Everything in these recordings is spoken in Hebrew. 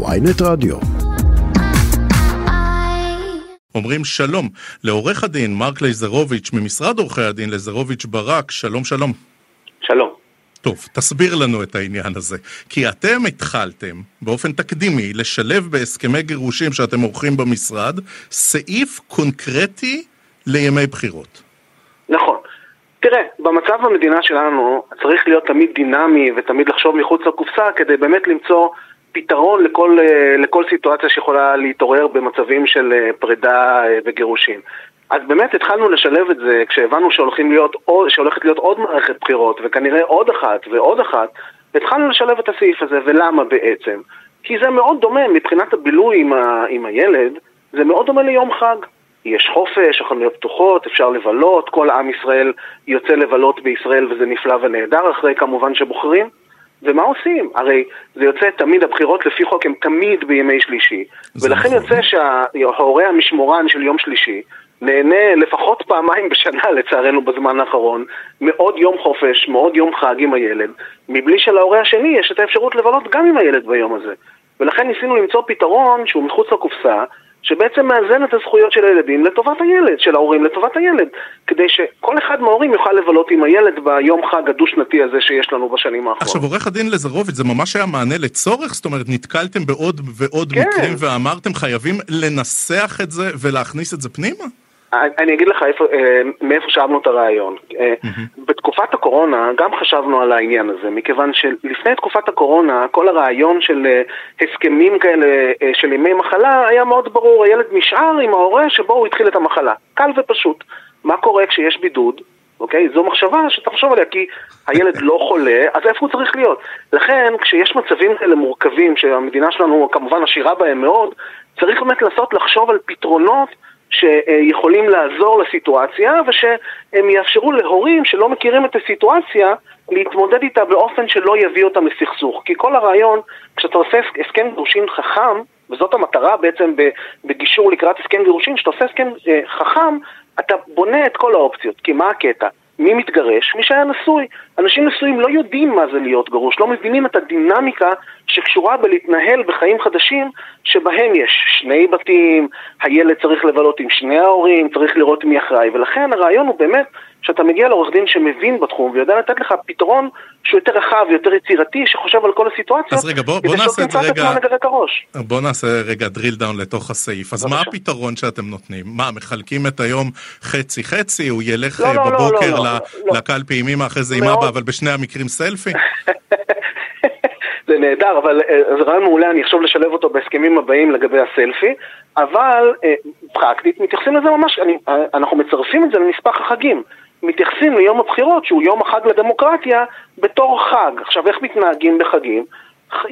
ויינט רדיו. אומרים שלום לעורך הדין מרק לייזרוביץ' ממשרד עורכי הדין לייזרוביץ' ברק, שלום שלום. שלום. טוב, תסביר לנו את העניין הזה. כי אתם התחלתם באופן תקדימי לשלב בהסכמי גירושים שאתם עורכים במשרד סעיף קונקרטי לימי בחירות. נכון. תראה, במצב במדינה שלנו צריך להיות תמיד דינמי ותמיד לחשוב מחוץ לקופסה כדי באמת למצוא פתרון לכל, אה, לכל סיטואציה שיכולה להתעורר במצבים של אה, פרידה אה, וגירושים. אז באמת התחלנו לשלב את זה כשהבנו להיות, שהולכת להיות עוד מערכת בחירות וכנראה עוד אחת ועוד אחת התחלנו לשלב את הסעיף הזה, ולמה בעצם? כי זה מאוד דומה מבחינת הבילוי עם, ה, עם הילד, זה מאוד דומה ליום חג. יש חופש, החנויות פתוחות, אפשר לבלות, כל עם ישראל יוצא לבלות בישראל וזה נפלא ונהדר, אחרי כמובן שבוחרים. ומה עושים? הרי זה יוצא תמיד, הבחירות לפי חוק הם תמיד בימי שלישי. ולכן נכון. יוצא שההורה המשמורן של יום שלישי נהנה לפחות פעמיים בשנה, לצערנו, בזמן האחרון, מעוד יום חופש, מעוד יום חג עם הילד, מבלי שלהורה השני יש את האפשרות לבלות גם עם הילד ביום הזה. ולכן ניסינו למצוא פתרון שהוא מחוץ לקופסה, שבעצם מאזן את הזכויות של הילדים לטובת הילד, של ההורים לטובת הילד, כדי שכל אחד מההורים יוכל לבלות עם הילד ביום חג הדו-שנתי הזה שיש לנו בשנים האחרונות. עכשיו, עורך הדין לזרוביץ', זה ממש היה מענה לצורך? זאת אומרת, נתקלתם בעוד ועוד כן. מקרים ואמרתם חייבים לנסח את זה ולהכניס את זה פנימה? אני אגיד לך איפה, אה, מאיפה שאבנו את הרעיון. Mm-hmm. בתקופת הקורונה גם חשבנו על העניין הזה, מכיוון שלפני תקופת הקורונה כל הרעיון של אה, הסכמים כאלה של ימי מחלה היה מאוד ברור, הילד נשאר עם ההורה שבו הוא התחיל את המחלה. קל ופשוט. מה קורה כשיש בידוד? אוקיי? זו מחשבה שתחשוב עליה, כי הילד לא חולה, אז איפה הוא צריך להיות? לכן, כשיש מצבים כאלה מורכבים, שהמדינה שלנו כמובן עשירה בהם מאוד, צריך באמת לנסות לחשוב על פתרונות שיכולים לעזור לסיטואציה ושהם יאפשרו להורים שלא מכירים את הסיטואציה להתמודד איתה באופן שלא יביא אותם לסכסוך. כי כל הרעיון, כשאתה עושה הסכם גירושין חכם, וזאת המטרה בעצם בגישור לקראת הסכם גירושין, כשאתה עושה הסכם אה, חכם, אתה בונה את כל האופציות. כי מה הקטע? מי מתגרש? מי שהיה נשוי. אנשים נשואים לא יודעים מה זה להיות גרוש, לא מבינים את הדינמיקה שקשורה בלהתנהל בחיים חדשים שבהם יש שני בתים, הילד צריך לבלות עם שני ההורים, צריך לראות מי אחראי, ולכן הרעיון הוא באמת שאתה מגיע לעורך דין שמבין בתחום ויודע לתת לך פתרון שהוא יותר רחב, יותר יצירתי, שחושב על כל הסיטואציות. אז רגע, בוא, בוא נעשה את זה רגע, בוא נעשה רגע drill down לתוך הסעיף. אז מה הפתרון שאתם נותנים? מה, מחלקים את היום חצי-חצי, הוא ילך לא, לא, בבוקר לא, לא, לא, לא. לקלפי עם אמא, אחרי זה עם אבא, אבל בשני המקרים סלפי? זה נהדר, אבל אה, זה רעיון מעולה, אני אחשוב לשלב אותו בהסכמים הבאים לגבי הסלפי, אבל אה, פרקטית מתייחסים לזה ממש, אני, אה, אנחנו מצרפים את זה לנספח החגים. מתייחסים ליום הבחירות, שהוא יום החג לדמוקרטיה, בתור חג. עכשיו, איך מתנהגים בחגים?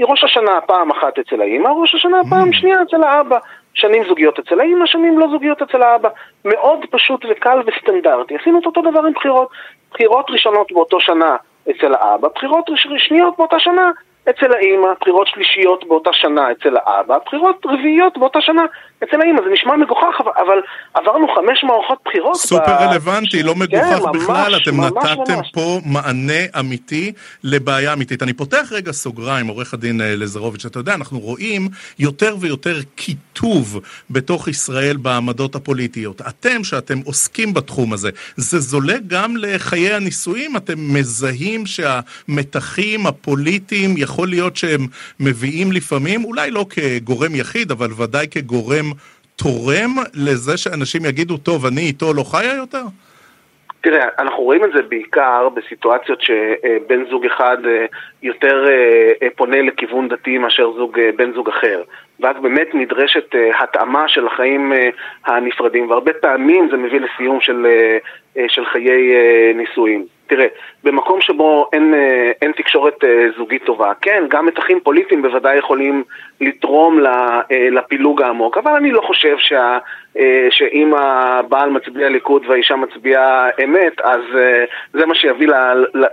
ראש השנה פעם אחת אצל האמא, ראש השנה פעם mm. שנייה אצל האבא. שנים זוגיות אצל האמא, שנים לא זוגיות אצל האבא. מאוד פשוט וקל וסטנדרטי. עשינו את אותו דבר עם בחירות. בחירות ראשונות באותו שנה אצל האבא, בחירות שניות באותה שנה אצל האימא, בחירות שלישיות באותה שנה אצל האבא, בחירות רביעיות באותה שנה אצל האימא. זה נשמע מגוחך, אבל עברנו חמש מערכות בחירות. סופר ב... רלוונטי, לא מגוחך כן, בכלל. ממש, אתם ממש, נתתם ממש. פה מענה אמיתי לבעיה אמיתית. אני פותח רגע סוגריים, עורך הדין אה, לזרוביץ', אתה יודע, אנחנו רואים יותר ויותר קיטוב בתוך ישראל בעמדות הפוליטיות. אתם, שאתם עוסקים בתחום הזה, זה זולג גם לחיי הנישואים? אתם מזהים שהמתחים הפוליטיים יכול להיות שהם מביאים לפעמים, אולי לא כגורם יחיד, אבל ודאי כגורם תורם לזה שאנשים יגידו, טוב, אני איתו לא חיה יותר? תראה, אנחנו רואים את זה בעיקר בסיטואציות שבן זוג אחד אה, יותר אה, אה, פונה לכיוון דתי מאשר זוג, בן זוג אחר. ואז באמת נדרשת התאמה של החיים הנפרדים, והרבה פעמים זה מביא לסיום של, של חיי נישואים. תראה, במקום שבו אין, אה, אין תקשורת אה, זוגית טובה, כן, גם מתחים פוליטיים בוודאי יכולים לתרום אה, לפילוג העמוק, אבל אני לא חושב שה, שאם הבעל מצביע ליכוד והאישה מצביעה אמת, אז זה מה שיביא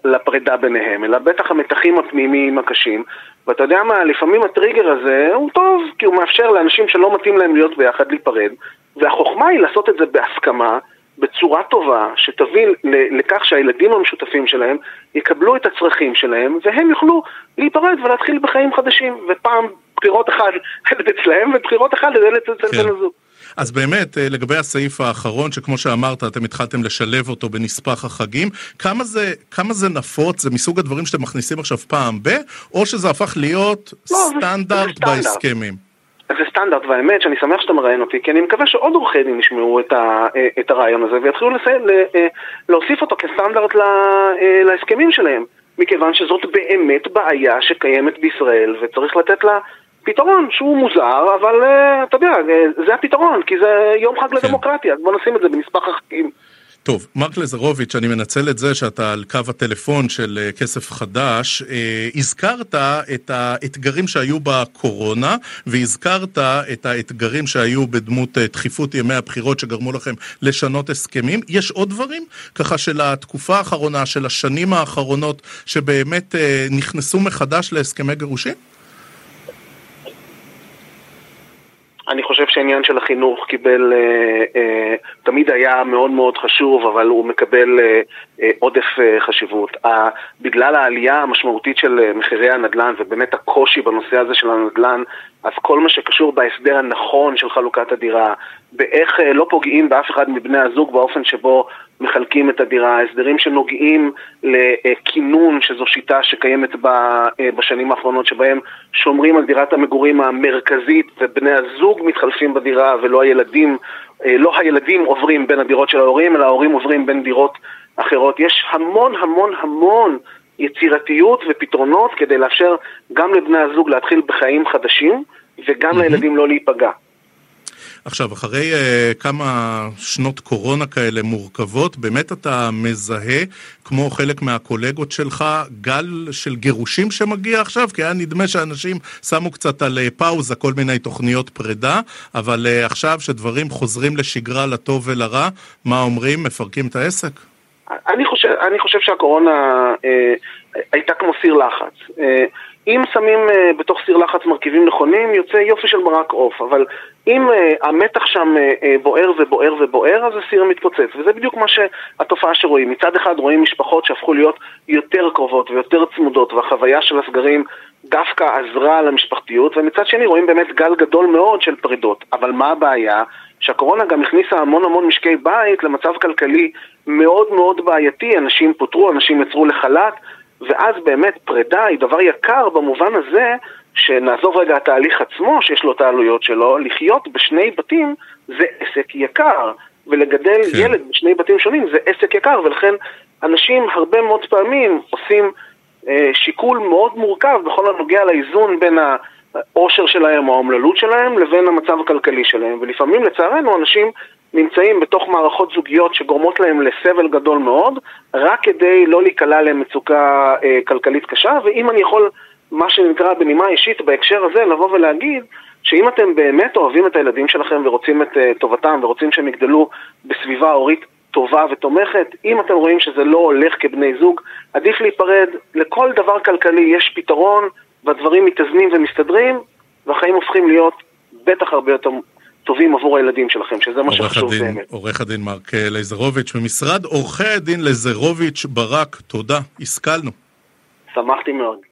לפרידה ביניהם, אלא בטח המתחים הפנימיים הקשים. ואתה יודע מה, לפעמים הטריגר הזה הוא טוב, כי הוא מאפשר לאנשים שלא מתאים להם להיות ביחד להיפרד, והחוכמה היא לעשות את זה בהסכמה. בצורה טובה, שתביא לכך שהילדים המשותפים שלהם יקבלו את הצרכים שלהם, והם יוכלו להיפרד ולהתחיל בחיים חדשים. ופעם בחירות הילד אצלהם ובחירות הילד אצל כן. בן הזוג. אז באמת, אה, לגבי הסעיף האחרון, שכמו שאמרת, אתם התחלתם לשלב אותו בנספח החגים, כמה זה, כמה זה נפוץ? זה מסוג הדברים שאתם מכניסים עכשיו פעם ב, או שזה הפך להיות לא, סטנדרט, זה, זה בהסכמים? זה סטנדרט, והאמת שאני שמח שאתה מראיין אותי, כי אני מקווה שעוד עורכי דין ישמעו את, ה, אה, את הרעיון הזה ויתחילו לסי, אה, להוסיף אותו כסטנדרט להסכמים שלהם, מכיוון שזאת באמת בעיה שקיימת בישראל וצריך לתת לה פתרון שהוא מוזר, אבל אתה יודע, זה הפתרון, כי זה יום חג כן. לדמוקרטיה, בוא נשים את זה בנספח החגים. טוב, מרק לזרוביץ', אני מנצל את זה שאתה על קו הטלפון של uh, כסף חדש. Uh, הזכרת את האתגרים שהיו בקורונה, והזכרת את האתגרים שהיו בדמות uh, דחיפות ימי הבחירות שגרמו לכם לשנות הסכמים. יש עוד דברים? ככה של התקופה האחרונה, של השנים האחרונות, שבאמת נכנסו מחדש להסכמי גירושים? אני חושב שהעניין של החינוך קיבל, אה, אה, תמיד היה מאוד מאוד חשוב, אבל הוא מקבל אה, עודף אה, חשיבות. אה, בגלל העלייה המשמעותית של אה, מחירי הנדל"ן ובאמת הקושי בנושא הזה של הנדל"ן, אז כל מה שקשור בהסדר הנכון של חלוקת הדירה, באיך אה, לא פוגעים באף אחד מבני הזוג באופן שבו מחלקים את הדירה, הסדרים שנוגעים לכינון, שזו שיטה שקיימת אה, בשנים האחרונות, שבהם שומרים על דירת המגורים המרכזית ובני הזוג מתחלפים בדירה ולא הילדים, אה, לא הילדים עוברים בין הדירות של ההורים, אלא ההורים עוברים בין דירות אחרות. יש המון המון המון יצירתיות ופתרונות כדי לאפשר גם לבני הזוג להתחיל בחיים חדשים וגם mm-hmm. לילדים לא להיפגע. עכשיו, אחרי uh, כמה שנות קורונה כאלה מורכבות, באמת אתה מזהה, כמו חלק מהקולגות שלך, גל של גירושים שמגיע עכשיו? כי היה נדמה שאנשים שמו קצת על uh, פאוזה כל מיני תוכניות פרידה, אבל uh, עכשיו שדברים חוזרים לשגרה לטוב ולרע, מה אומרים? מפרקים את העסק? אני חושב, אני חושב שהקורונה אה, הייתה כמו סיר לחץ. אה, אם שמים אה, בתוך סיר לחץ מרכיבים נכונים, יוצא יופי של מרק עוף, אבל אם אה, המתח שם אה, בוער ובוער ובוער, אז הסיר מתפוצץ. וזה בדיוק מה שהתופעה שרואים. מצד אחד רואים משפחות שהפכו להיות יותר קרובות ויותר צמודות, והחוויה של הסגרים דווקא עזרה למשפחתיות, ומצד שני רואים באמת גל גדול מאוד של פרידות. אבל מה הבעיה? שהקורונה גם הכניסה המון המון משקי בית למצב כלכלי מאוד מאוד בעייתי, אנשים פוטרו, אנשים יצרו לחל"ת, ואז באמת פרידה היא דבר יקר במובן הזה שנעזוב רגע את ההליך עצמו, שיש לו את העלויות שלו, לחיות בשני בתים זה עסק יקר, ולגדל כן. ילד בשני בתים שונים זה עסק יקר, ולכן אנשים הרבה מאוד פעמים עושים אה, שיקול מאוד מורכב בכל הנוגע לאיזון בין העושר שלהם או האומללות שלהם לבין המצב הכלכלי שלהם, ולפעמים לצערנו אנשים נמצאים בתוך מערכות זוגיות שגורמות להם לסבל גדול מאוד, רק כדי לא להיקלע למצוקה אה, כלכלית קשה, ואם אני יכול, מה שנקרא בנימה אישית בהקשר הזה, לבוא ולהגיד שאם אתם באמת אוהבים את הילדים שלכם ורוצים את אה, טובתם ורוצים שהם יגדלו בסביבה הורית טובה ותומכת, אם אתם רואים שזה לא הולך כבני זוג, עדיף להיפרד. לכל דבר כלכלי יש פתרון, והדברים מתאזנים ומסתדרים, והחיים הופכים להיות בטח הרבה יותר טובים עבור הילדים שלכם, שזה מה שחשוב באמת. עורך הדין מרק לייזרוביץ' ממשרד עורכי הדין לייזרוביץ' ברק, תודה, השכלנו. שמחתי מאוד.